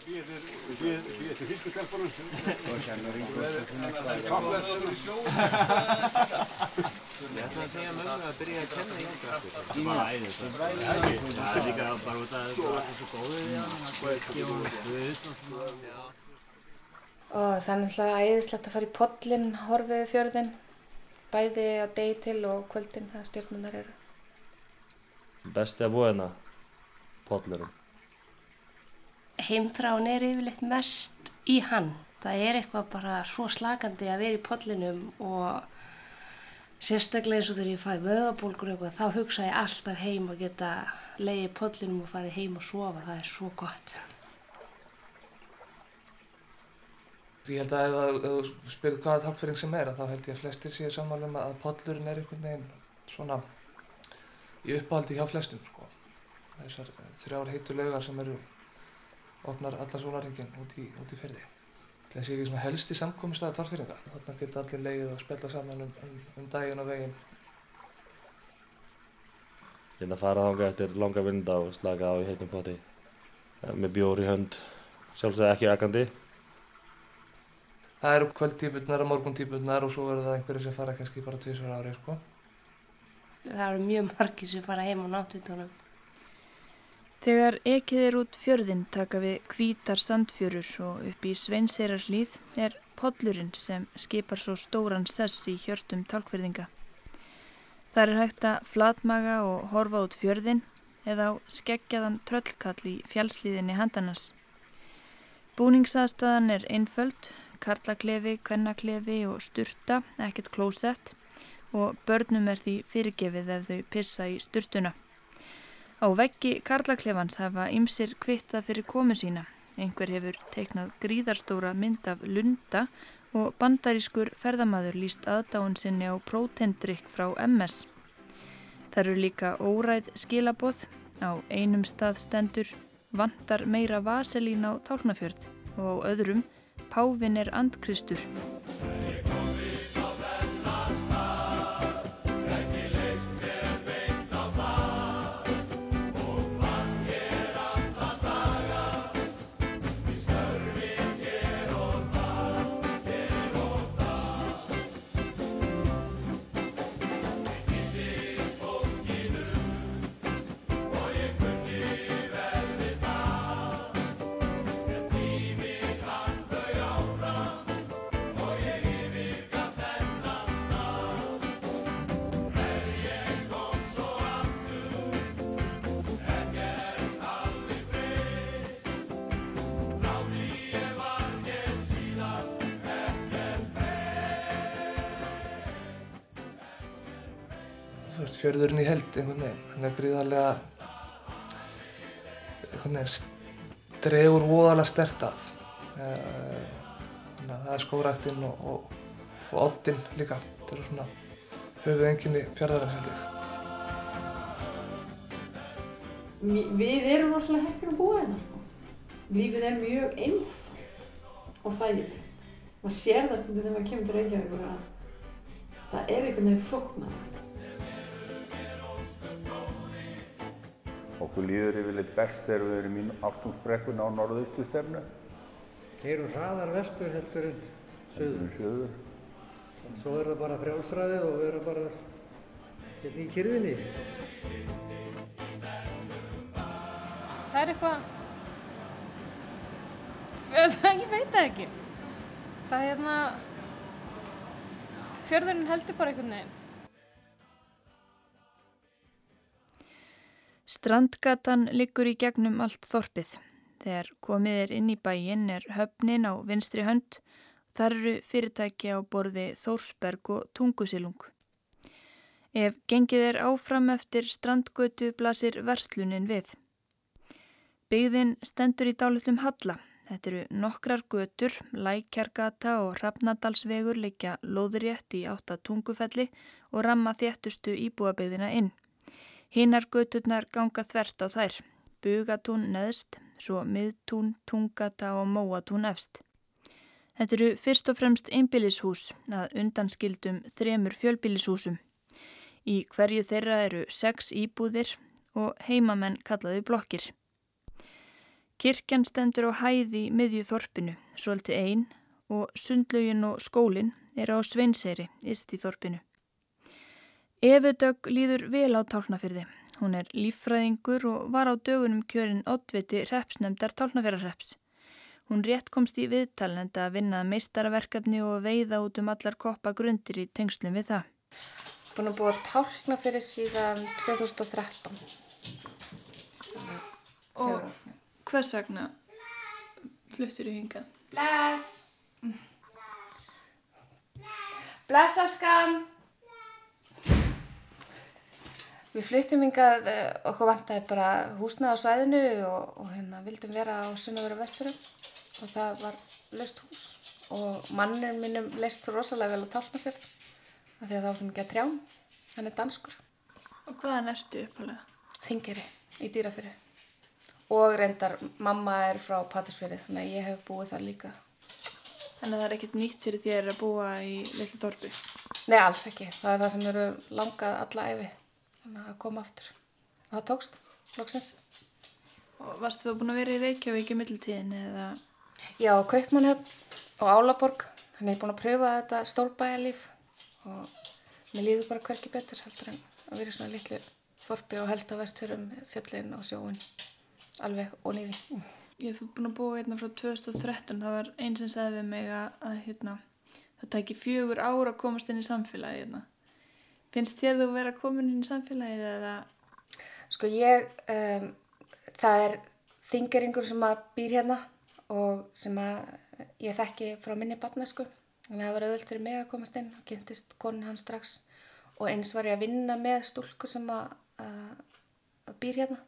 Ég ætla að segja mömmu að byrja að kenna. Það var æðislegt. Það er líka bara út að það er svo góðið í hann. Það er ekki og við og svona. Og það er náttúrulega æðislegt að fara í podlinn, horfið fjörðin, bæði á degi til og kvöldin þegar stjórnunar eru. Besti að búa hérna, podlurum. Heimþrán er yfirleitt mest í hann. Það er eitthvað bara svo slakandi að vera í podlinum og sérstaklega eins og þegar ég fæ vöðabólkur eitthvað þá hugsa ég alltaf heim og geta leiði í podlinum og farið heim og sofa. Það er svo gott. Ég held að ef, þú spyrir hvaða tálfering sem er þá held ég að flestir séu sammála um að pollurinn er einhvern veginn svona í uppáhaldi hjá flestum sko. Þessar þrjár heitu laugar sem eru opnar alla sólaringin út í, út í fyrði. Það sé ekki svona helsti samkomistæða tálferinga. Þarna geta allir leið og spella saman um, um, um daginn og veginn. Ég er að fara þanga eftir langa vinda og slaka á í heitum poti. Eh, Með bjór í hönd, sjálfsög ekki akandi. Það eru kvöldtípurnar og morguntípurnar og svo eru það einhverju sem fara kannski bara tvisvar ári sko. Það eru mjög margir sem fara heim á náttvítunum. Þegar ekið er út fjörðin taka við hvítar sandfjörur og upp í Sveinseirarhlíð er podlurinn sem skipar svo stóran sess í hjörtum talkverðinga. Það er hægt að flatmaga og horfa út fjörðin eða á skeggjaðan tröllkall í fjálslíðinni handanas. Búningsaðstæðan er einföld, karlaklefi, kvennaklefi og sturta, ekkert klósett og börnum er því fyrirgefið ef þau pissa í sturtuna. Á veggi Karlaklefans hafa ymsir kvittað fyrir komu sína. Einhver hefur teiknað gríðarstóra mynd af lunda og bandarískur ferðamaður líst aðdáun sinni á prótendrykk frá MS. Það eru líka óræð skilaboð. Á einum stað stendur vantar meira vaselín á tálnafjörð og á öðrum Pávin er andkristur. Fjörðurinn í held einhvern veginn, hann er gríðarlega einhvern veginn dregur voðalega stert að Eh, þannig að það er skóræktinn og, og, og oddinn líka þetta eru svona höfuð enginni fjörðarins Við erum rosalega heppin að búa hérna sko. Lífið er mjög einfalt og þægilegt. Maður sér það stundum þegar maður kemur til Reykjavíkur að það er einhvern veginn flóknar. Okkur líður yfirleitt best þegar við erum í áttungsbrekkuna á norðaustu stefnu. Keirum hraðar vestur heldur en söður. En söður. Svo er það bara frjálsræðið og vera bara hérna í kyrðinni. Það er eitthvað... Ég veit það ekki. Það er hérna... Fjörðurinn heldur bara einhvern veginn. Strandgatan liggur í gegnum allt þorpið. Þegar komið er inn í bæinn er höfnin á vinstri hönd. Þar eru fyrirtæki á borði Þórsberg og Tungusilung. Ef gengið er áfram eftir strandgötu blasir verslunin við. Byggðin stendur í dálitlum halla. Þetta eru nokkrar götur, Lækjargata og Hrafnadalsvegur liggja lóðrétt í átta tungufelli og ramma þéttustu íbúabyggðina inn. Hinnar göturnar ganga þvert á þær, bugatún neðst, svo miðtún, tungata og móatún efst. Þetta eru fyrst og fremst einbýlishús að undanskildum þremur fjölbýlishúsum. Í hverju þeirra eru sex íbúðir og heimamenn kallaði blokkir. Kirkjan stendur á hæði miðju þorpinu, svolítið einn og sundlaugin og skólinn eru á Sveinseyri, ist í þorpinu. Efudögg líður vel á tálnafyrði. Hún er líffræðingur og var á dögunum kjörin oddviti repsnemdar tálnafjörarreps. Hún rétt komst í viðtal en að vinna meistaraverkefni og veiða út um allar koppa grundir í tengslum við það. Búin að búa tálkna fyrir síðan 2013. Og hvers vegna fluttur í hingað? Bless! Bless, elskan! Við fluttum hingað, eh, okkur vantaði bara húsnað á svæðinu og, og hérna vildum vera á Sunnavera vesturum og það var löst hús og mannir mínum leist rosalega vel á Tálknafjörð af því að það var svo mikið að trjám, hann er danskur. Og hvaðan ertu uppalega? Þingeri í dýrafyrði og reyndar mamma er frá Patrísfyrði þannig að ég hef búið þar líka. Þannig að það er ekkert nýtt fyrir þér að búa í litlu þorpi? Nei, alls ekki. Það er það sem eru langað alla æfi þannig að koma aftur. Og það tókst, loksins. Og varst þú búin að vera í Reykjavík í mittiltíðin eða? Já, Kaupmannhöfn og Álaborg. Ég er búin að pröfa þetta stórbæjarlíf og mér líður bara hverki betur heldur en að vera í svona litlu þorpi og helst á vestfjörum, fjöllin og sjóun. Alveg og nýði. Ég hef þú búin að búa hérna frá 2013. Það var einn sem sagði við mig að, að hérna, það tæki fjögur ára að komast inn í samfélagið hérna. Finnst þér þú vera komin í samfélagið eða? Sko ég, um, það er þingeringur sem að býr hérna og sem að ég þekki frá minni að það var auðvöld fyrir mig að komast inn og kynntist konin hans strax og eins var ég að vinna með stúlkur sem að, að, að býr hérna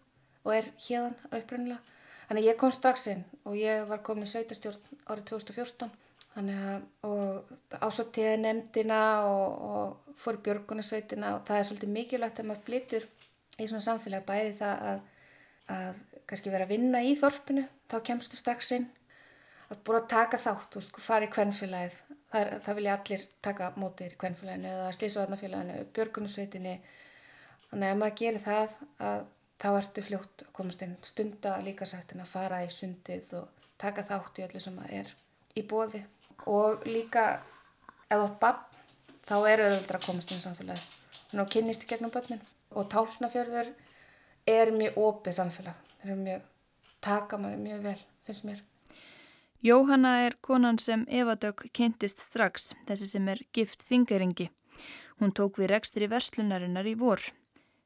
og er hérðan upprunnilega. Þannig að ég kom strax inn og ég var komin í sveitastjórn árið 2014 Að ásóttiði nefndina og, og fór björgunarsveitina og það er svolítið mikilvægt að maður flytur í svona samfélag bæði það að, að kannski vera að vinna í þorpinu, þá kemstu strax inn. Að búin að taka þátt, þú veist, fara í kvennfélagið, það, það vilja allir taka mótið í kvennfélaginu eða slísuvarnafélaginu, björgunarsveitinni, þannig að maður gerir það að þá ertu fljótt að komast inn. Stunda líka sættin að fara í sundið og taka þátt í öllu sem maður er í bóði og líka ef þú átt bann þá eru auðvitað að komast inn í samfélagi þannig að kynnist í gegnum bönnin og tálnafjörður er mjög opið samfélag það er mjög, taka maður mjög vel finnst mér Jóhanna er konan sem Evadök kynntist strax, þessi sem er gift þingeringi. Hún tók við rekstur í verslunarinnar í vor.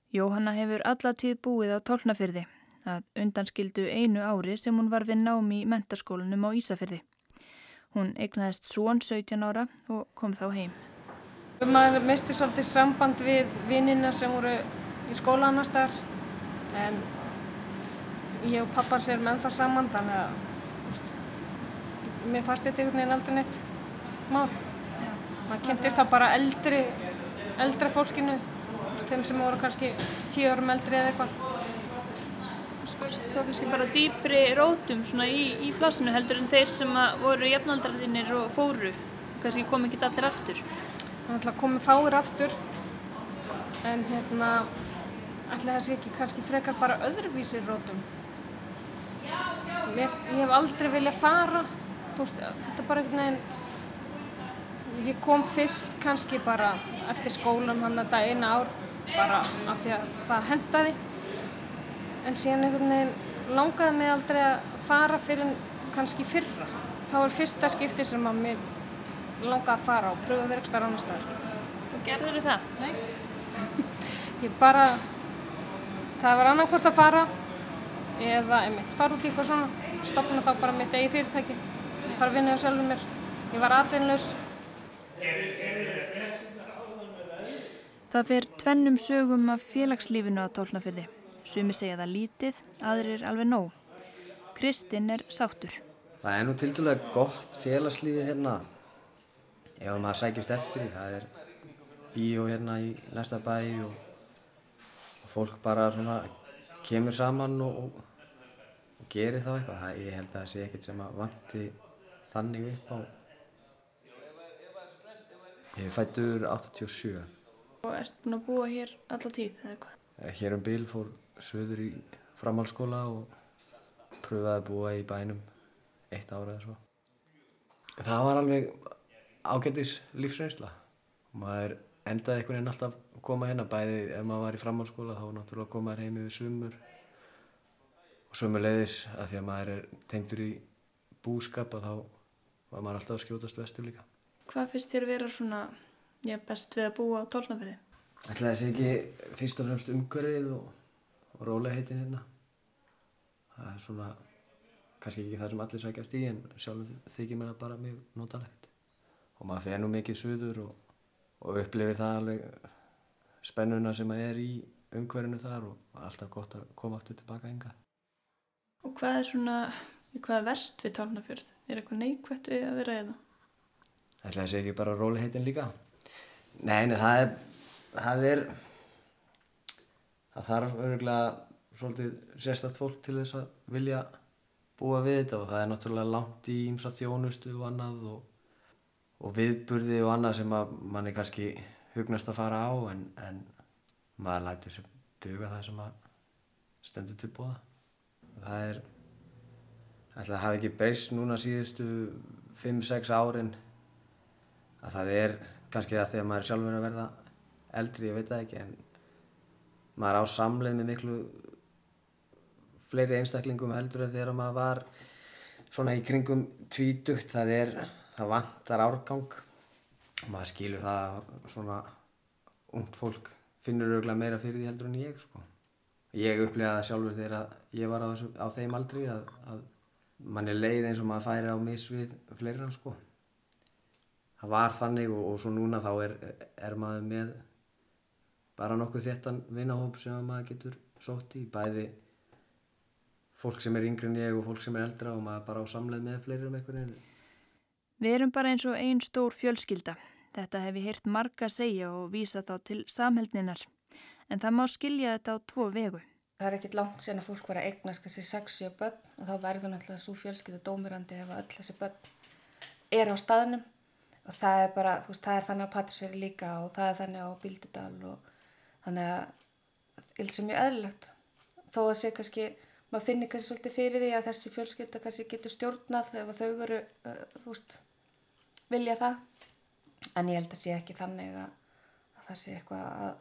Jóhanna hefur allatíð búið á tálnafyrði, að undanskildu einu ári sem hún var við námi í mentaskólanum á Ísafyrði. Hún egnaðist svon 17 ára og kom þá heim. Maður misti svolítið samband við vinnina sem voru í skóla annars þar en ég og pappan sér menn það saman þannig að mér fannst þetta einhvern veginn aldrei neitt mál. Maður kynntist það bara eldri, eldra fólkinu, þeim sem voru kannski tíu árum eldri eða eitthvað. Skoðist þú kannski bara dýpri rótum svona í, í plásinu heldur en þeir sem voru jafnaldraðinir og fóru, kannski kom ekki allir aftur? Það komi fáir aftur en hérna ætla það sé ekki kannski frekar bara öðruvísir rótum. Ég, ég hef aldrei viljað fara veist, þetta er bara einhvern veginn ég kom fyrst kannski bara eftir skólan hann þetta eina ár bara af því að það hendaði en síðan einhvern veginn langaði mig aldrei að fara fyrir kannski fyrra þá er fyrsta skipti sem að mér langaði að fara og pröfa verkstar annar staðar og gerður þið það? Nei ég bara það var annarkvort að fara eða einmitt fara út í eitthvað svona stopna þá bara mitt eigi fyrirtæki bara vinna á sjálfur mér. Ég var atvinnlaus. Það fer tvennum sögum af félagslífinu á tólnafyrði. Sumi segja það lítið, aðrir alveg nóg. Kristinn er sáttur. Það er nú til dælulega gott félagslífið hérna. Ef maður sækist eftir því, það er bíó hérna í næsta bæ og, og fólk bara svona kemur saman og, og, og gerir þá eitthvað. Það, ég held að það sé ekkert sem að vanti þannig upp á Ég fættur 87 Og ert búinn að búa hér alla tíð eða hvað? Hér um bil fór söður í framhalskóla og pröfaði að búa í bænum eitt ára eða svo. Það var alveg ágættis lífsreynsla. Maður endaði einhvern veginn alltaf að koma hérna, bæði ef maður var í framhaldsskóla þá var náttúrulega að koma þér heim yfir sumur og sumur leiðis að því að maður er tengdur í búskap og þá var maður alltaf að skjótast vestur líka. Hvað finnst þér vera svona já, best við að búa á tólnafyrði? Ætlaði þessi ekki fyrst og fremst umhverfið og, og róleiheitin hérna. Það er svona, kannski ekki það sem allir sækjast í en sjálf þykir mér það bara mjög notalegt. Og maður fer nú mikið suður og, og upplifir það alveg spennuna sem maður er í umhverfinu þar og alltaf gott að koma aftur tilbaka enga. Og hvað er svona, hvað er vest við tólnafjörð? Er eitthvað neikvætt við að vera eða? Ætlaði þessi ekki bara róleiheitin líka? Nei, nei, það er, það er, það þarf öruglega svolítið sérstætt fólk til þess að vilja búa við þetta og það er náttúrulega langt í ýmsa þjónustu og annað og, og viðburði og annað sem að manni kannski hugnast að fara á en, en maður lætur sér duga það sem að stendur til búa. Það er, ætla að hafa ekki breyst núna síðustu 5-6 árin að það er kannski það þegar maður er sjálfur að verða eldri, ég veit það ekki, en maður á samleið með miklu fleiri einstaklingum heldur en þegar maður var svona í kringum tvítugt, það er, það vantar árgang maður skilur það að svona ungt fólk finnur auðvitað meira fyrir því heldur en ég, sko. Ég upplifaði það sjálfur þegar ég var á, þessu, á þeim aldri að, að mann er leið eins og maður færi á misvið fleira, sko það var þannig og, og svo núna þá er, er maður með bara nokkuð þéttan vinahóp sem maður getur sótt í, bæði fólk sem er yngri en ég og fólk sem er eldra og maður bara á samleið með fleiri um einhvern veginn. Við erum bara eins og einn stór fjölskylda. Þetta hef ég heyrt marga segja og vísa þá til samheldninar. En það má skilja þetta á tvo vegu. Það er ekkit langt sen að fólk var að eignast kannski 6-7 börn og þá verður náttúrulega svo fjölskylda dómirandi ef öll þessi börn er á staðnum og það er bara, þú veist, það er þannig á Patrísveri líka og það er þannig á Bíldudal og þannig að held sem mjög eðlilegt. Þó að sé kannski, maður finnir kannski svolítið fyrir því að þessi fjölskylda kannski getur stjórnað ef þau eru, uh, þú veist, vilja það. En ég held að sé ekki þannig að, að það sé eitthvað að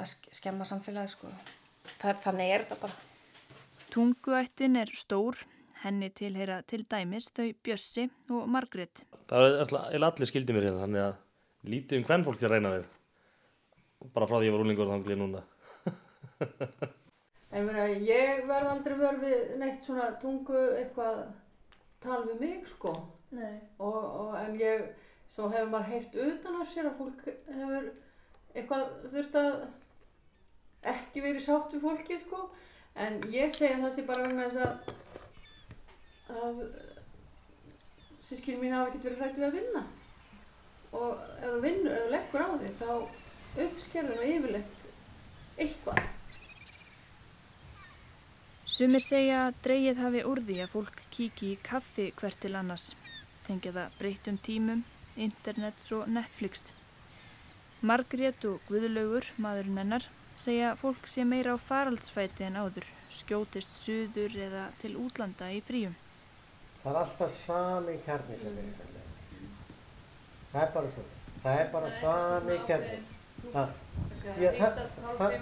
að skemma samfélagi sko. Það er, þannig er þetta bara. Tunguættin er stór. Henni tilheyra til dæmis þau Bjössi og Margret. Það er alltaf allir skildið mér hérna, þannig að lítið um hvern fólk til að reyna við. Bara frá því ég var úlingur þannig núna. en mér að ég verð aldrei verið við neitt svona tungu eitthvað tal við mig sko. Nei. Og, og en ég, svo hefur maður heyrt utan á sér að fólk hefur eitthvað þurft að ekki verið sátt við fólki sko. En ég segi að það sé bara vegna þess að að sískinu mín hafa ekkert verið hrætt við að vinna og ef þú vinnur, ef þú leggur á þig þá uppskerður það yfirleitt eitthvað Sumir segja að dreyið hafi úr því að fólk kíki í kaffi hvert til annars tengja það breytum tímum internet og Netflix Margrét og Guðlaugur, maðurinn hennar segja að fólk sé meira á faraldsfæti en áður skjótist suður eða til útlanda í fríum Það er alltaf sami kjarni sem er í samlega. Það er bara svo. Það er bara sami kjarni. Það, ég, það, það,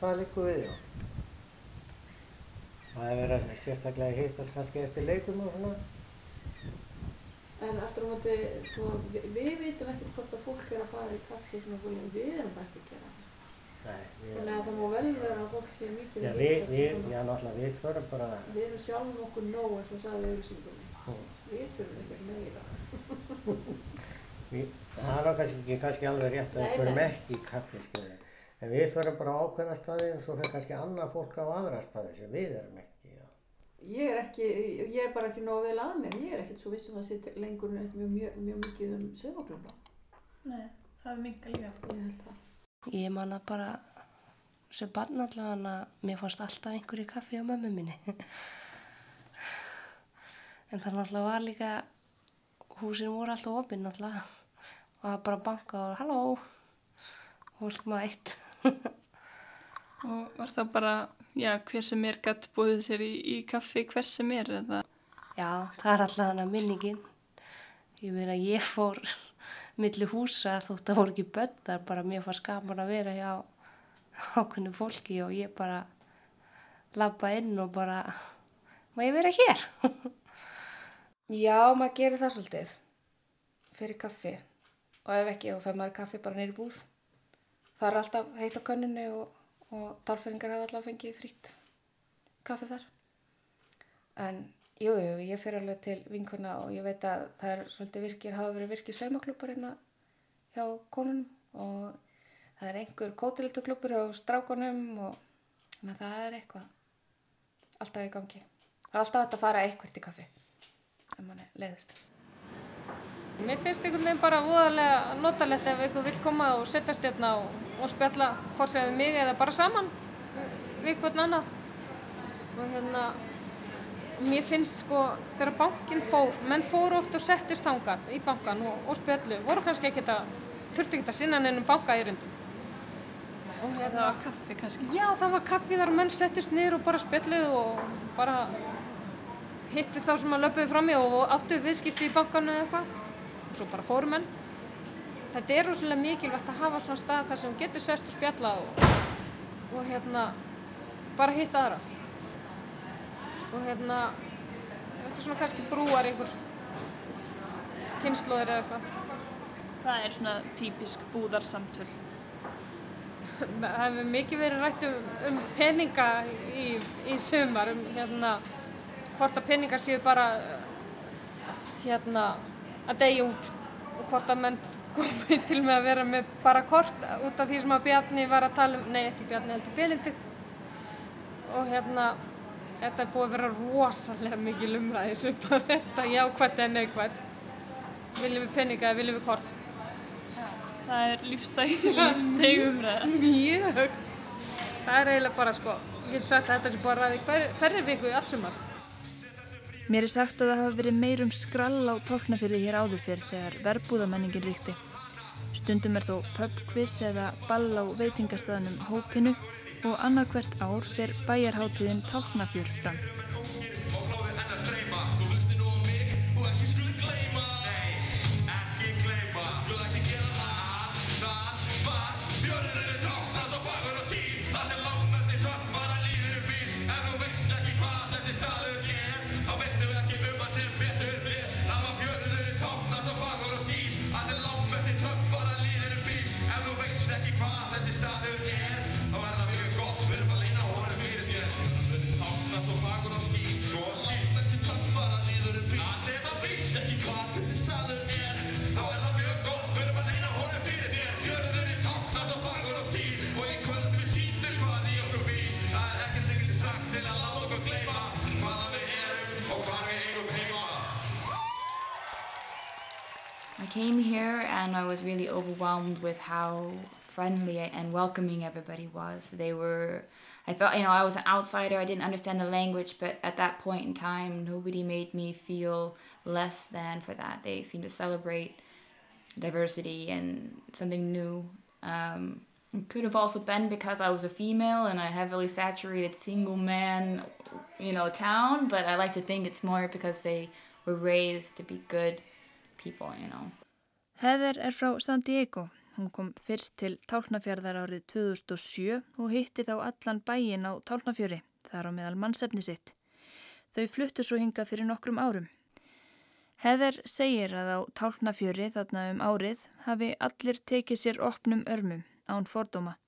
það líkur við, já. Það er verið að sérstaklega hittast kannski eftir leikum og svona. En aftur á móti, sko, við, við veitum ekkert hvort að fólk er að fara í kaffi svona fólk, en við erum ekki að gera það. Nei, við, Þannig að það má vel vera að fólk sé mikið já, að við, við, já, náttúrulega, við förum bara, Við erum sjálfum okkur nóg eins og sagði auðvilsingunni. Mm. Við þurfum ekki meira. Það er kannski ekki kannski alveg rétt að við förum ekki í kaffi. En við förum bara á ákveðna staði og svo fyrir kannski annað fólk á aðra staði sem við erum ekki, já. Ég er ekki, ég er bara ekki nóg vel að mér. Ég er ekkert svo vissum að setja lengur neitt mjög, mjög, mjög mikið um saumaklubba. Nei, það er minga líka. Ég held það. Ég man að bara sem barn allavega að mér fannst alltaf einhverju kaffi á mömmu minni. en það náttúrulega var líka, húsin voru alltaf opinn náttúrulega og það bara banka og halló, fólk mætt. Og var það bara, já, hver sem er gætt búið sér í, í kaffi hver sem er eða? Já, það er alltaf hana minningin. Ég meina, ég fór milli húsa þótt að voru ekki börn, það er bara mér fannst gaman að vera hjá ákveðinu fólki og ég bara labba inn og bara, má ég vera hér? Já, maður gerir það svolítið fyrir kaffi og ef ekki, þá fær maður kaffi bara neyri búð. Það er alltaf heit á könnunni og, og tálfeyringar hafa alltaf fengið frýtt kaffi þar. En jú, jú, ég fer alveg til vinkuna og ég veit að það er svolítið virkir, hafa verið virkir saumaklúpar hérna hjá konunum og það er einhver kótilituklúpur hjá strákonum og þannig að það er eitthvað alltaf í gangi. Það er alltaf að fara eitthvað til kaffi ef mann er leiðist. Mér finnst einhvern veginn bara voðalega notalegt ef einhver vil koma og setjast hérna og, og spjalla hvort sem við mig eða bara saman við hvern annan. Og hérna, mér finnst sko þegar bankin fór, menn fóru oft og settist hangað í bankan og, og spjallu, voru kannski ekkert að, þurfti ekkert að sinna nefnum banka í rundum. Og hérna, Það var kaffi kannski. Já, það var kaffi þar menn settist niður og bara spjalluð og bara hittu þá sem að löpuðu fram í og áttu viðskipti í bankanu eða eitthvað og svo bara fórum enn. Þetta er rosalega mikilvægt að hafa svona stað þar sem þú getur sest og spjalla og, og hérna bara hitta aðra. Og hérna, þetta er svona kannski brúar einhver kynnslóðir eða eitthvað. Það er svona típisk búðarsamtöl. Það hefur mikið verið rætt um, um peninga í, í sumar, um hérna, hvort að peningar séu bara hérna að deyja út og hvort að menn komi til með að vera með bara kort út af því sem að Bjarni var að tala um, nei ekki Bjarni heldur Belinditt og hérna þetta er búið að vera rosalega mikið lumræði sumar, þetta jákvætt eða neikvætt viljum við peninga eða viljum við kort Það er lífsæg, lífsægumræða. Mjög. Það er eiginlega bara sko, ég get sagt að þetta sé bara ræði hver, hverri viku allt sumar. Mér er sagt að það hafa verið meirum skrall á tálknafyrði hér áður fyrr þegar verbúðamenningin ríkti. Stundum er þó pubquiz eða ball á veitingastæðanum hópinu og annað hvert ár fer bæjarháttíðin tálknafjör fram. And I was really overwhelmed with how friendly and welcoming everybody was. They were, I felt, you know, I was an outsider, I didn't understand the language, but at that point in time, nobody made me feel less than for that. They seemed to celebrate diversity and something new. Um, it could have also been because I was a female and a heavily saturated single man, you know, town, but I like to think it's more because they were raised to be good people, you know. Heather er frá San Diego. Hún kom fyrst til Tálnafjörðar árið 2007 og hitti þá allan bæin á Tálnafjöri, þar á meðal mannsefni sitt. Þau fluttu svo hingað fyrir nokkrum árum. Heather segir að á Tálnafjöri þarna um árið hafi allir tekið sér opnum örmum án fordóma.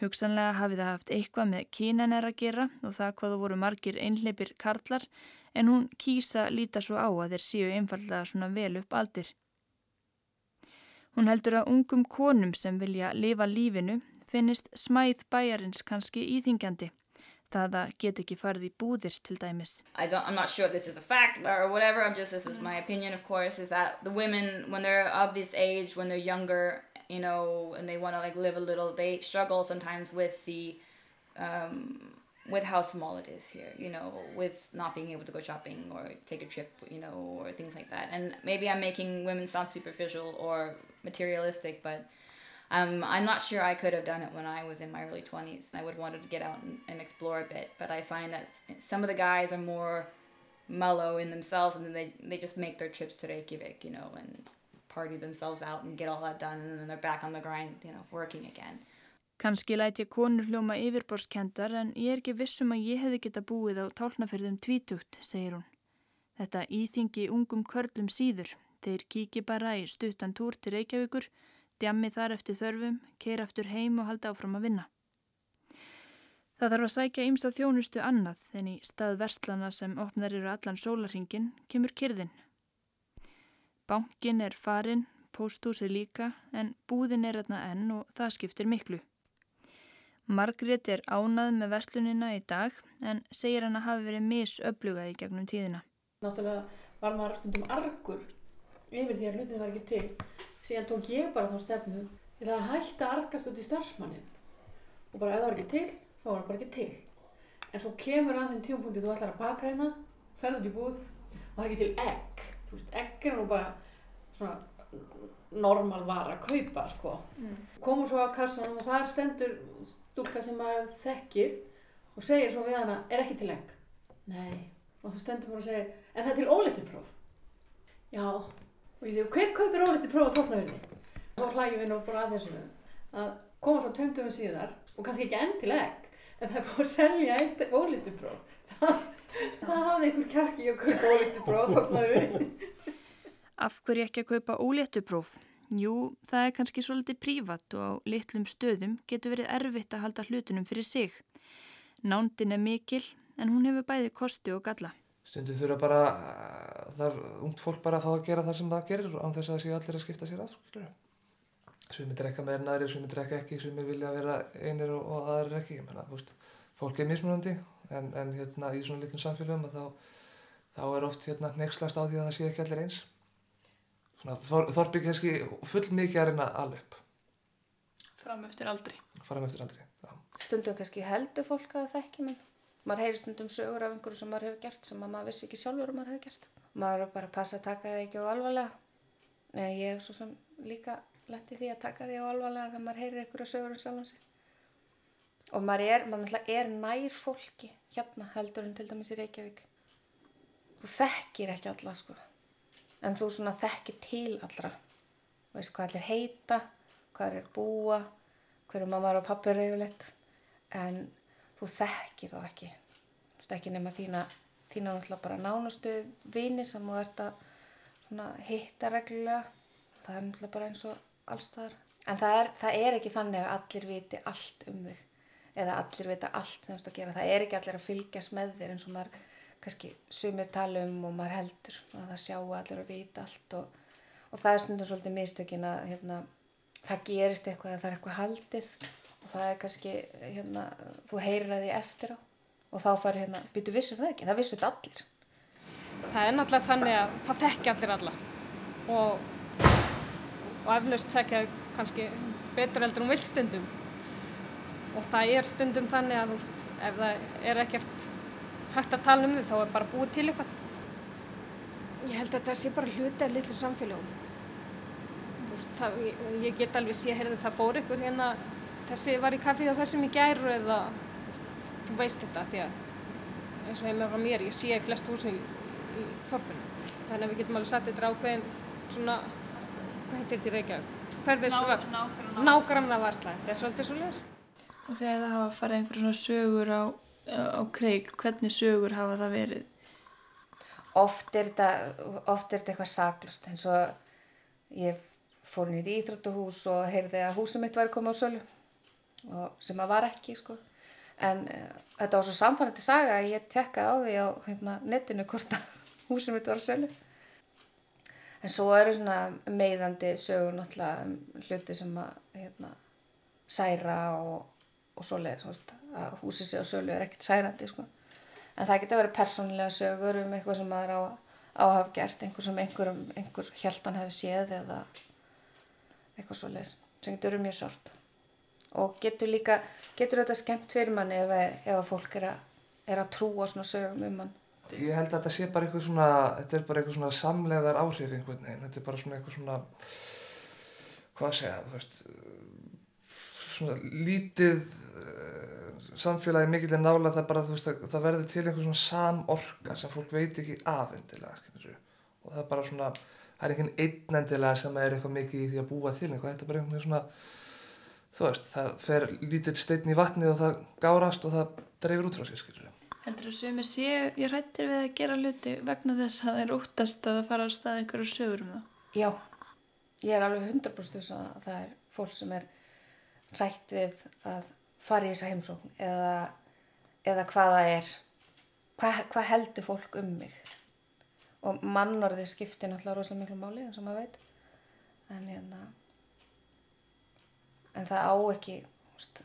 Hugsanlega hafi það haft eitthvað með kínaner að gera og það hvað þú voru margir einleipir karlar en hún kýsa líta svo á að þeir séu einfallega svona vel upp aldir. Hún heldur að ungum konum sem vilja lifa lífinu finnist smæð bæjarins kannski íþingjandi. Það að get ekki farið í búðir til dæmis. I'm not sure if this is a fact or whatever. I'm just this is my opinion, of course, is that the women when they're of this age, when they're younger, you know, and they want to like live a little, they struggle sometimes with the um, with how small it is here, you know, with not being able to go shopping or take a trip, you know, or things like that. And maybe I'm making women sound superficial or materialistic, but Um, I'm not sure I could have done it when I was in my early 20s. I would have wanted to get out and, and explore a bit, but I find that some of the guys are more mellow in themselves and then they, they just make their trips to Reykjavik, you know, and party themselves out and get all that done and then they're back on the grind, you know, working again. Kanski læt ég konur hljóma yfirborskendar en ég er ekki vissum að ég hefði geta búið á tálnafyrðum tvítugt, segir hún. Þetta íþingi ungum körlum síður. Þeir kíki bara í stuttan túr til Reykjavíkur, djammi þar eftir þörfum, keira aftur heim og halda áfram að vinna. Það þarf að sækja ymst á þjónustu annað en í stað verslana sem opnar eru allan sólarhingin kemur kyrðin. Bankin er farin, pósthúsi líka en búðin er þarna enn og það skiptir miklu. Margrét er ánað með verslunina í dag en segir hann að hafi verið misöflugað í gegnum tíðina. Náttúrulega var maður stundum argur yfir því að hlutið var ekki til. Síðan tók ég bara þá stefnu til að hætta að argast út í starfsmannin. Og bara ef það var ekki til, þá var það bara ekki til. En svo kemur að þeim tímapunkti þú ætlar að baka hérna, ferð út í búð og það er ekki til egg. Þú veist, egg er nú bara svona normal vara að kaupa, sko. Mm. Komum svo á kassanum og þar stendur stúlka sem maður þekkir og segir svo við hana, er ekki til egg? Nei. Og þú stendur bara og segir, en það er til ólettupróf. Já, og ég segi, hver kaupir ólettupróf á tóknarverði? Þá hlægjum við nú bara að þessu að koma svo tömdöfum síðar og kannski ekki enn til egg, en það er búið að selja eitt ólettupróf. Það, það hafði einhver kjarki að kaupa ólettupróf á tóknarverði. Af hverju ekki að kaupa óléttupróf? Jú, það er kannski svolítið prívat og á litlum stöðum getur verið erfitt að halda hlutunum fyrir sig. Nándin er mikil en hún hefur bæði kosti og galla. Stundum þurfa bara, það er ungt fólk bara að fá að gera það sem það gerir án þess að það séu allir að skipta sér af. Sumir drekka meira en aðrir, sumir drekka ekki, sumir vilja vera einir og, og aðrir ekki. Menna, veist, fólk er mismunandi en, en hérna í svona litlum samfélagum þá, þá er oft hérna nexlast á því að það sé ekki allir eins. Svona þor, þorpið kannski full mikið að reyna alveg upp, Fram eftir aldri. fara með eftir aldrei. Já. Stundum kannski heldur fólk að það þekki menn. Maður heyri stundum sögur af einhverju sem maður hefur gert sem að maður vissi ekki sjálfur að maður hefur gert. Maður er bara að passa að taka það ekki á alvarlega. Nei, ég hef svo sem líka lett í því að taka því á alvarlega þegar maður heyrir einhverju sögur um sjálfan sig. Og maður er, maður er nær fólki hérna heldur en til dæmis í Reykjavík. Þú þekkir ekki alla sko. En þú svona þekkir til allra. Þú veist hvað allir heita, hvað er búa, hverju mamma og pappi eru yfirleitt. En þú þekkir þá ekki. Þú veist ekki nema þína, þína náttúrulega bara nánustu vini sem þú ert að hitta reglulega. Það er náttúrulega bara eins og allstaðar. En það er, það er ekki þannig að allir viti allt um þig. Eða allir vita allt sem þú ert að gera. Það er ekki allir að fylgjast með þér eins og maður kannski sumir tala um og maður heldur að það sjáu allir að vita allt og, og það er stundum svolítið mistökin að hérna, það gerist eitthvað að það er eitthvað haldið og það er kannski, hérna, þú heyrir að því eftir á og þá fær hérna, býtu vissur það ekki, það vissur þetta allir. Það er náttúrulega þannig að það þekki allir alla og, og eflaust þekkja kannski betur heldur um vildstundum og það er stundum þannig að ef það er ekkert hægt að tala um þið þá er bara búið til eitthvað. Ég held að það sé bara hluti af litlu samfélagum. Það, ég, get alveg sé, heyrðu, það fór ykkur hérna, þessi var í kaffi og þessum í gæru eða þú veist þetta því að eins og heima frá mér, ég sé í flest húsi í, í þorpunum. Þannig að við getum alveg satt þetta ákveðin svona, hvað heitir þetta í Reykjavík? Hverfis Ná- var? nágranna- Nágranna varsla. Þetta er svolítið svo leiðis. Og þegar það hafa farið einhverjum svona sögur á, á kreik, hvernig sögur hafa það verið? Oft er þetta, oft er þetta eitthvað saklust eins og ég fór nýri í Íþróttahús og heyrði að húsið mitt var komið á sölu sem að var ekki sko. En uh, þetta var svo samfærandi saga að ég tekkaði á því á hérna, netinu hvort að húsið mitt var á sölu. En svo eru svona meiðandi sögur náttúrulega um hluti sem að hérna, særa og, og þú veist, að húsið sé á sölu er ekkert særandi sko. En það geta verið persónulega sögur um eitthvað sem maður á, á að hafa gert, einhver sem einhver, einhver hjaldan hefur séð eða eitthvað svoleiðis, sem getur verið mjög sárt. Og getur líka, getur þetta skemmt fyrir manni ef, ef að fólk er að, er að trúa svona sögum um mann. Ég held að þetta sé bara eitthvað svona, þetta er bara eitthvað svona samleðar áhrif einhvern veginn, þetta er bara svona eitthvað svona, hvað að segja, þú veist, svona lítið uh, samfélagi mikill er nála það bara, þú veist, að, það verður til einhver svona samorka sem fólk veit ekki af endilega, skilur og það er bara svona, það er einhvern einn endilega sem er eitthvað mikið í því að búa til eitthvað, þetta er bara einhvern veginn svona, þú veist, það fer lítill steinn í vatnið og það gárast og það dreifir út frá sér, skilur Heldur þú sem er séu, ég rættir við að gera hluti vegna þess að það er óttast að það fara að stað einhverju sögur um það? Já, ég er alveg 100% viss að það er fólk sem er hrætt við að fara í þessa heimsókn eða, eða hvað það er, hvað, hvað heldur fólk um mig. Og mannorðið skiptir náttúrulega rosalega miklu máli eins og maður veit. En, hérna, en það á ekki, veist,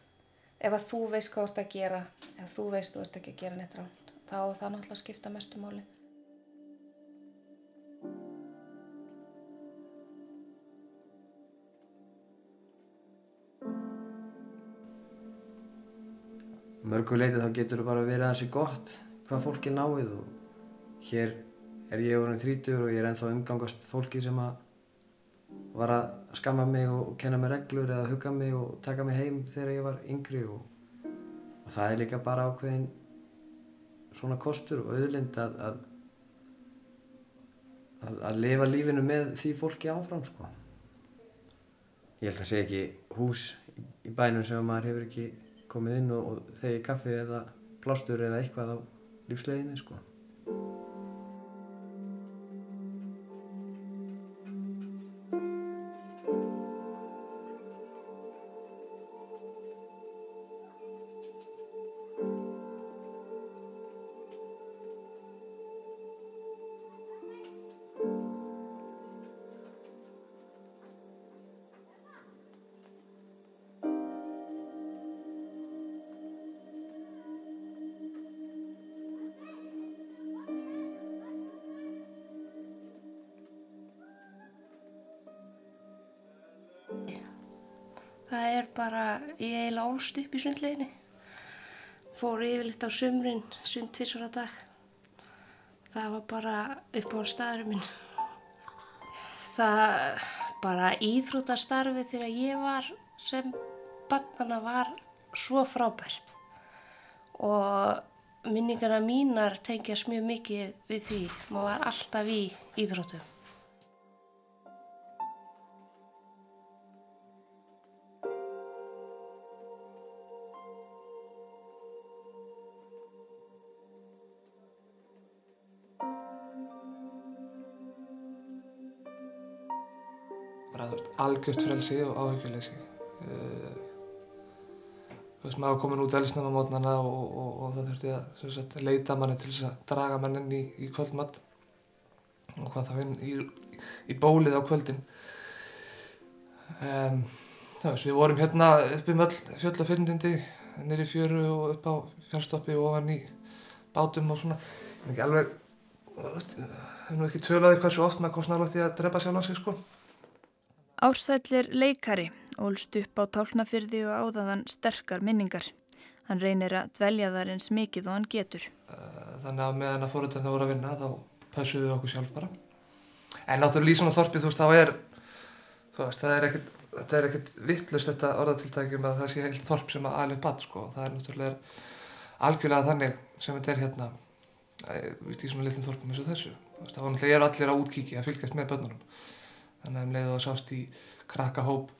ef að þú veist hvað þú ert að gera, ef þú veist þú ert ekki að gera neitt ránt, þá það náttúrulega skipta mestu máli. Mörgu leiti þá getur það bara verið hansi gott hvað fólki náið og hér er ég orðin þrítur og ég er ennþá umgangast fólki sem að var að skamma mig og kenna mig reglur eða hugga mig og taka mig heim þegar ég var yngri og, og það er líka bara ákveðin svona kostur og auðlind að að, að, að lifa lífinu með því fólki áfram sko. Ég held að segja ekki hús í bænum sem maður hefur ekki komið inn og, og þegi kaffi eða plástur eða eitthvað á lífsleginni sko. Upp í sundleginni. Fór yfirleitt á sumrin, sund tvisar á dag. Það var bara upp á staðurum minn. Það bara íþrótastarfi þegar ég var sem barnana var svo frábært. Og minningarna mínar tengjast mjög mikið við því. Maður var alltaf í íþróttum. Algjört frelsi og áhyggjuleysi. Veist, maður komin út elsnum á mótnana og, og, og það þurfti að sagt, leita manni til þess að draga mann inn í, í kvöldmatt og hvað þá inn í, í bólið á kvöldin. Um, þú veist, við vorum hérna upp um öll fjöll og fyrndindi nýri fjöru og upp á fjárstoppi og ofan í bátum og svona. En ekki alveg nú ekki tölaði hversu oft maður kom snála til að drepa sjálf á sig sko Ársællir leikari ólst upp á tálnafyrði og áðaðan sterkar minningar. Hann reynir að dvelja þar eins mikið og hann getur. þannig að meðan að fóröldarna voru að vinna þá passuðu við okkur sjálf bara en náttúrulega í svona þorpi þú veist þá er veist það er ekkert þetta er ekkert vittlust þetta orðatiltækjum að það sé heilt þorp sem að alveg batt sko það er náttúrulega algjörlega þannig sem þetta er hérna e, víst, í svona litlum þorpum eins og þessu veist, þá náttúrulega er allir á útkíki að fylgjast með börnunum þannig að um leiðu að sást í krakkahóp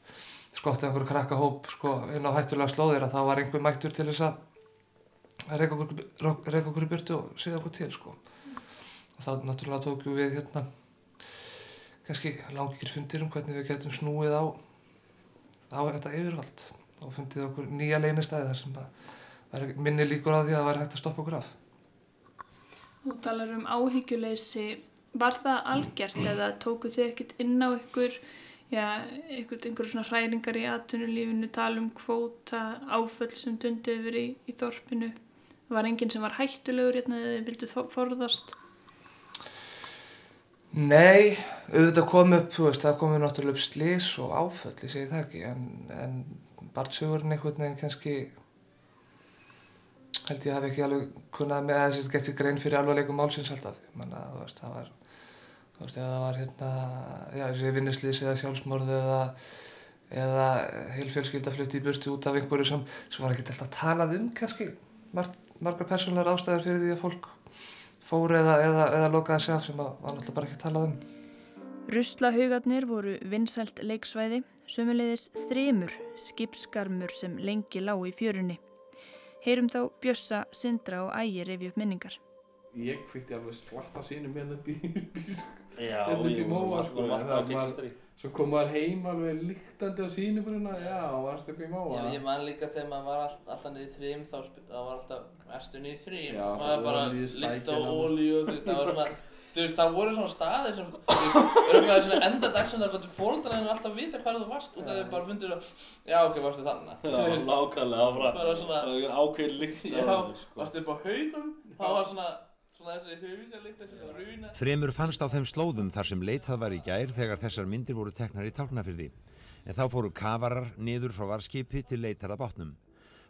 skottið einhverju krakkahóp sko inn á hættulega slóðir að þá var einhver mættur til þess að reyka okkur, í byrtu og segja okkur til sko og þá náttúrulega tókum við hérna kannski langir fundir um hvernig við getum snúið á á þetta yfirvald og fundið okkur nýja leynistæði þar sem að minni líkur á því að það væri hægt að stoppa okkur af Þú talar um áhyggjuleysi. Var það algjört eða tóku þið ekkert inn á ykkur, já, ykkur, einhverjum svona hræringar í atvinnulífinu, tala um kvóta, áföll sem dundi yfir í, í þorpinu? Var enginn sem var hættulegur hérna eða þið vildu forðast? Nei, auðvitað kom upp, þú veist, það komið náttúrulega upp slís og áföll, ég segi það ekki, en, en barnsögurinn einhvern veginn kannski, held ég hafi ekki alveg kunnað með að þessi sér grein fyrir alvarleikum málsins alltaf, menna, þú veist, það var, þú veist, eða það var hérna, já, þessi vinnuslýs eða sjálfsmorð eða, eða heil fjölskylda flutti í burtu út af einhverju sem, sem var ekkert alltaf talað um kannski Mar margar persónulegar ástæður fyrir því að fólk fór eða, eða, eða lokaði sig af sem var náttúrulega bara ekki talað um. Ruslahaugarnir voru vinsælt leiksvæði, sömuleiðis þremur skipskarmur sem lengi lág í fjörunni. Heyrum þá Bjössa, Sindra og Ægir revi upp minningar. Ég kvikti alveg slatta sínum hérna upp í, upp í, Já, hérna upp í móa maður sko. Það Gekkastri. var- Svo kom maður heim alveg líktandi á sínubruna, já, varst upp í móa. Já, ég man líka þegar maður var all, alltaf niður í þrým þá var alltaf erstu niður í þrým maður það bara líkt á ólíu þú veist, það var svona þú veist, það voru svona staðir sem þú veist, örgulega svona enda dagsinn að fóröldarinn alltaf vita hvað þú varst og það er bara fundur að já, ok, varstu þannig Já, nákvæmlega, það var bara svona það var ákveðin lykt af já, sko. varstu upp á haugum það var svona Þremur fannst á þeim slóðum þar sem leitað var í gær þegar þessar myndir voru teknar í tálknafyrði. En þá fóru kafarar niður frá varskipi til leitar að bátnum.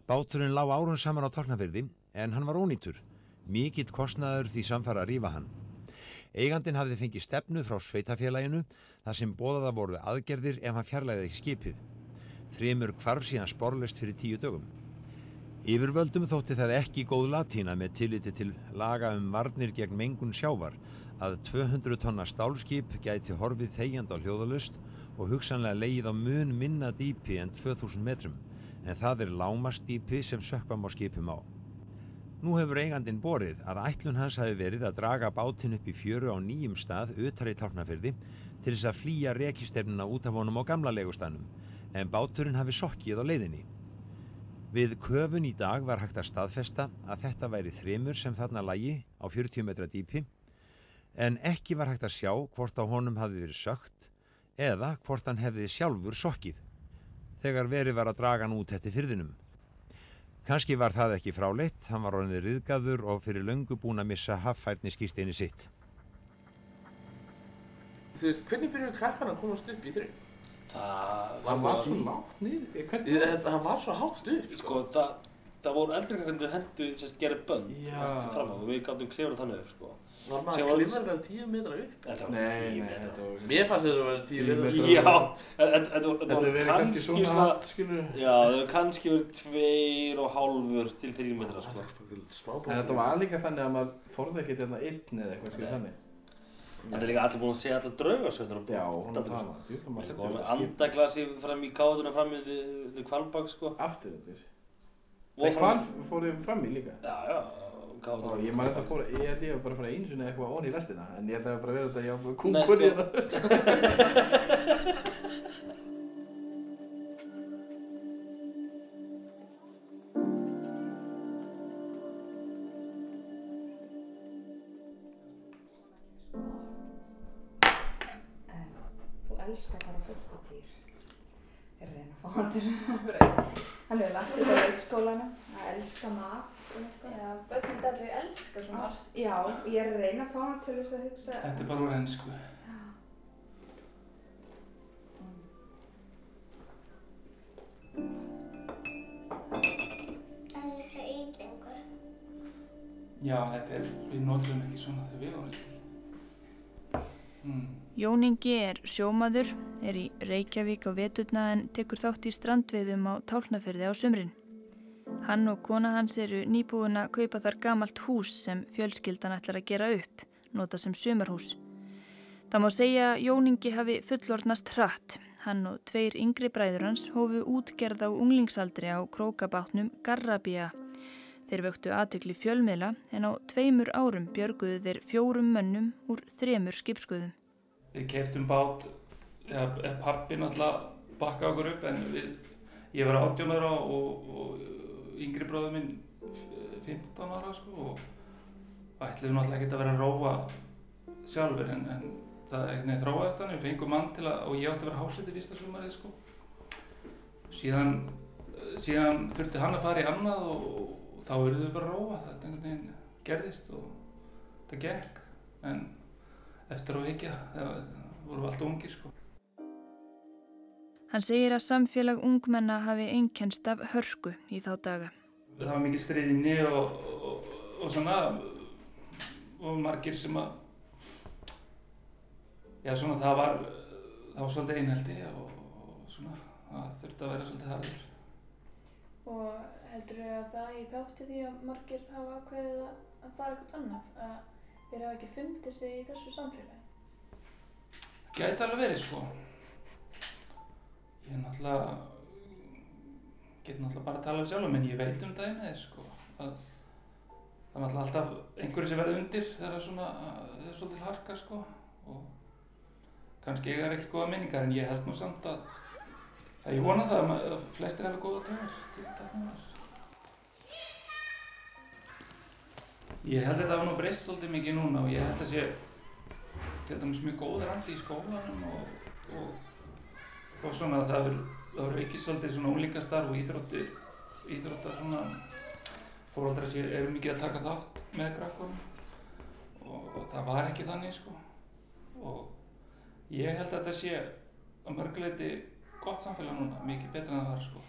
Báturinn lá árun saman á tálknafyrði en hann var ónýtur. Mikill kostnaður því samfara að rífa hann. Eigandin hafði fengið stefnu frá sveitafélaginu þar sem bóðaða voru aðgerðir ef hann fjarlæði skipið. Þremur hvarf síðan sporlust fyrir tíu dögum. Yfirvöldum þótti það ekki góð latína með tilliti til laga um varnir gegn mengun sjávar að 200 tonna stálskip gæti horfið þegjand á hljóðalust og hugsanlega leið á mun minna dýpi en 2000 metrum en það er lámastýpi sem sökkvam á skipum á. Nú hefur eigandin borið að ætlun hans hafi verið að draga bátinn upp í fjöru á nýjum stað utar í tálknafyrði til þess að flýja rekistefnuna út af honum á gamla legustanum en báturinn hafi sokkið á leiðinni. Við köfun í dag var hægt að staðfesta að þetta væri þremur sem þarna lægi á 40 metra dýpi en ekki var hægt að sjá hvort á honum hafi verið sökt eða hvort hann hefði sjálfur sokkið þegar verið var að draga hann út eftir fyrðinum. Kanski var það ekki fráleitt, hann var orðinni riðgaður og fyrir löngu búin að missa haffærni skýrstinni sitt. Þú veist, hvernig byrjuðu krakkarna að komast upp í þrjum? Það Það var svo lágt niður, hvernig? Það var svo hátt upp Sko, það, það voru eldri kakkandur hendu sem sagt, gerði bönn Já. fram á og við gáttum klifra þannig upp, sko. Var maður að klifra alveg tíu metra upp? Þetta var Nei, tíu nei, metra. var- Mér fannst þetta að vera tíu metra. Já, en- en- þetta var- var verið kannski svona já, það var kannski verið tveir og hálfur til þrjú metra, sko. En þetta var líka þannig að maður þorði ekki hérna einn eða eitthvað skilur þannig. Það er líka allir búin að segja allar draugasöndar og Já, hún er það, djúpt að maður hræddur með við skip. andaglasi fram í káðuna fram í kvalbak, sko. Aftur þetta. Nei, hval fór ég fram í líka. Já, já, káðuna. Ég maður þetta fór, ég held ég að bara fara einu sinni eitthvað ón í restina, en ég held að það bara verið þetta ég Nei, kúkur í þetta. Fá hann er lagt upp á leikskólanum að elska mat og eitthvað. Já, börnin dættu elska svona allt. Já, ég er að reyna að fá hann til þess að hugsa. Þetta er bara úr ennsku. Þetta er eiginlengur. Já, þetta er, við notum ekki svona þegar við erum lítil. Jóningi er sjómaður, er í Reykjavík á veturna en tekur þátt í strandveiðum á Tálnafyrði á sumrin. Hann og kona hans eru nýbúin að kaupa þar gamalt hús sem fjölskyldan ætlar að gera upp, nota sem sumarhús. Það má segja Jóningi hafi fullornast hratt. Hann og tveir yngri bræður hans hófu útgerð á unglingsaldri á krókabátnum Garrabía. Þeir vöktu aðtekli fjölmiðla en á tveimur árum björguðu þeir fjórum mönnum úr þremur skipskuðum. Við keftum bát, eða pappi náttúrulega bakka okkur upp en við, ég var 18 ára og, og yngri bróður minn f- 15 ára sko og ætliðum náttúrulega ekki að vera að rófa sjálfur en, en það er nefn þróaðist þannig, við fengum mann til að, og ég átti að vera hásætti fyrsta sumarið sko. Síðan, síðan þurfti hann að fara í annað og þá verðum við bara að rófa, þetta einhvern veginn gerðist og þetta gekk en eftir að higgja, vorum við alltaf ungir sko. Hann segir að samfélag ungmenna hafi einkennst af hörku í þá daga. Það var mikið stríðinni og, og, og svona og margir sem að já svona það var það var svolítið einhaldi og, og svona það þurfti að vera svolítið harður. Og heldur þau að það í þátti því að margir hafa ákveðið að, að fara eitthvað annað, að þeir hafa ekki fundið sig í þessu samfélagi? Gæti alveg verið sko. Ég er náttúrulega, get náttúrulega bara að tala við sjálf, en ég veit um dæmið sko. Að, það er náttúrulega alltaf einhverju sem verður undir þegar það er svolítið harka sko. Og kannski ég er ekki góða minningar, en ég held nú samt að, að ég vona það að, að flestir hafa góða tögur til tæknunar. Ég held að þetta hafa nú breyst svolítið mikið núna og ég held að sé til dæmis mjög góður andi í skólanum og, og, og svona það er, er ekki svolítið svona unglingastarf og íþróttir, íþróttar svona fóröldrar sé eru mikið að taka þátt með krakkunum og, og það var ekki þannig sko og ég held að þetta sé að mörguleiti gott samfélag núna, mikið betra en það var sko.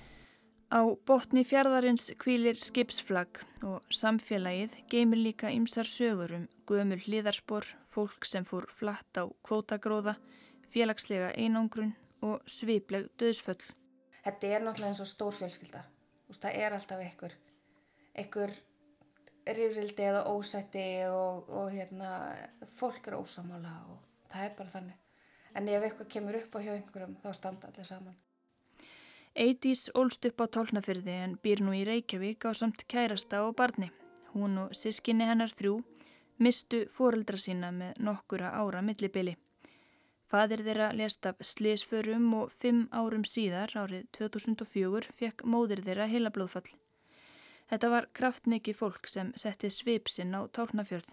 Á botni fjardarins kvílir skipsflag og samfélagið geymir líka ymsar sögur um gömul hliðarspor, fólk sem fór flatt á kvótagróða, félagslega einangrun og svipleg döðsföll. Þetta er náttúrulega eins og stór fjölskylda. Þú veist, Það er alltaf einhver, einhver rifrildi eða ósætti og, og hérna, fólk er ósamála og það er bara þannig. En ef eitthvað kemur upp á hjá einhverjum þá standa allir saman. Eidís ólst upp á tálnafyrði en býr nú í Reykjavík á samt kærasta og barni. Hún og sískinni hennar þrjú mistu foreldra sína með nokkura ára millibili. Fadir þeirra lést af slísförum og fimm árum síðar, árið 2004, fekk móðir þeirra heilablóðfall. Þetta var kraftmikið fólk sem setti svipsinn á tálnafjörð.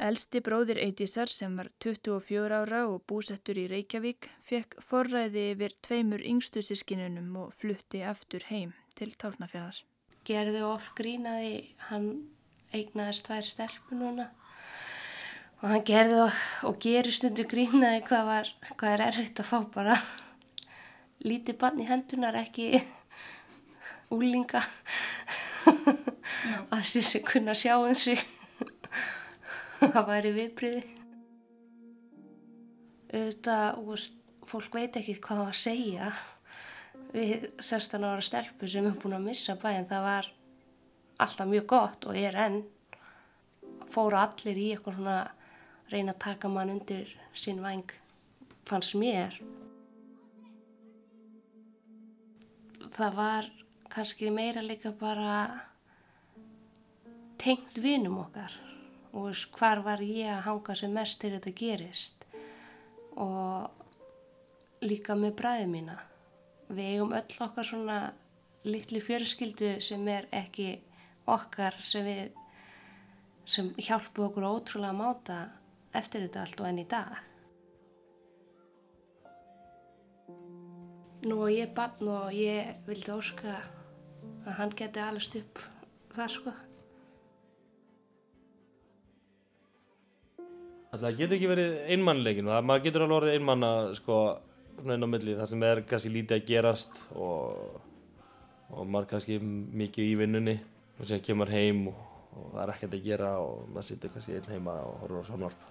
Elsti bróðir Eidísar sem var 24 ára og búsettur í Reykjavík fekk forræði yfir tveimur yngstu sískinunum og flutti aftur heim til Tálnafjörðar. gerði of grínaði, hann eignaðist tvær stelpur núna. Og hann gerði og, og gerir stundu grínaði hvað, var, hvað er erfitt að fá bara lítið bann í hendunar, ekki úlinga að þessi kunna sjá um sig það væri viðbriði. Auðvitað, fólk veit ekki hvað að segja við 16 ára stelpu sem er búin að missa bæinn. Það var alltaf mjög gott og er enn. Fóru allir í eitthvað svona reyna að taka mann undir sinn væng, fannst mér. Það var kannski meira líka bara tengt vinum okkar og hvar var ég að hanga sem mest til þetta gerist og líka með bræði mína. Við eigum öll okkar svona litlu fjörskildu sem er ekki okkar sem við sem hjálpu okkur ótrúlega að máta eftir þetta allt og enn í dag. Nú og ég er barn og ég vildi óska að hann geti allast upp þar sko. Það getur ekki verið einmannleikin og maður getur alveg orðið einmanna sko svona inn á milli þar sem er kannski lítið að gerast og, og maður kannski mikið í vinnunni og sér kemur heim og, og það er ekkert að gera og maður situr kannski einn heima og horfur á samvarp.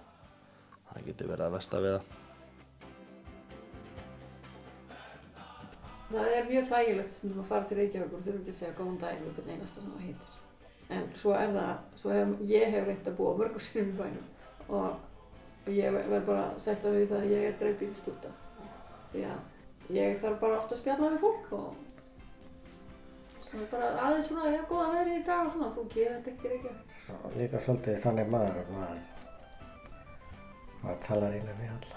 Það getur verið að versta við það. Það er mjög þægilegt stundum að fara til Reykjavík og þurfa ekki að segja góðan daginn við hvern einasta sem það heitir. En svo er það, svo hef, ég hef reynd að búa mörgur sinnum í bænum og ég verð bara að setja við það að ég er dreifbíl stúta. Því að ég þarf bara ofta að spjalla við fólk og það er bara aðeins svona, ég hef góða veðri í dag og svona, þú gerir þetta ekki Reykjavík. Svo líka svolítið þannig maður að maður, maður talar eiginlega við alla.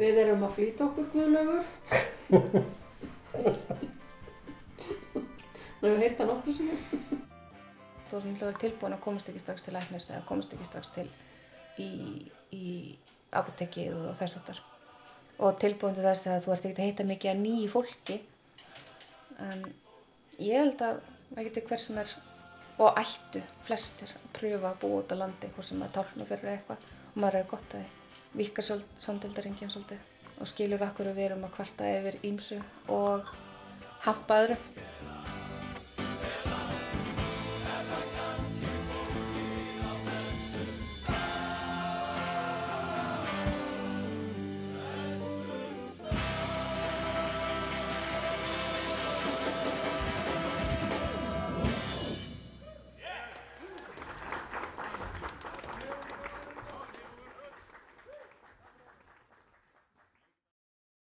Við erum að flýta okkur guðlögur. Það hefur heyrt það nokkru sinni. Þú erum alltaf verið tilbúin að komast ekki strax til læknis eða komast ekki strax til í, í apotekið og þess aftar. Og tilbúin til þess að þú ert ekki að heita mikið að nýju fólki. En ég held að það geti hver sem er og ættu flestir að pröfa að búa út á landi, hvort sem að tálna fyrir eitthvað og maður hefur gott að því. Vikar samdeldaringin svolítið og skilur akkur að við erum að kvarta yfir ímsu og hampa öðru.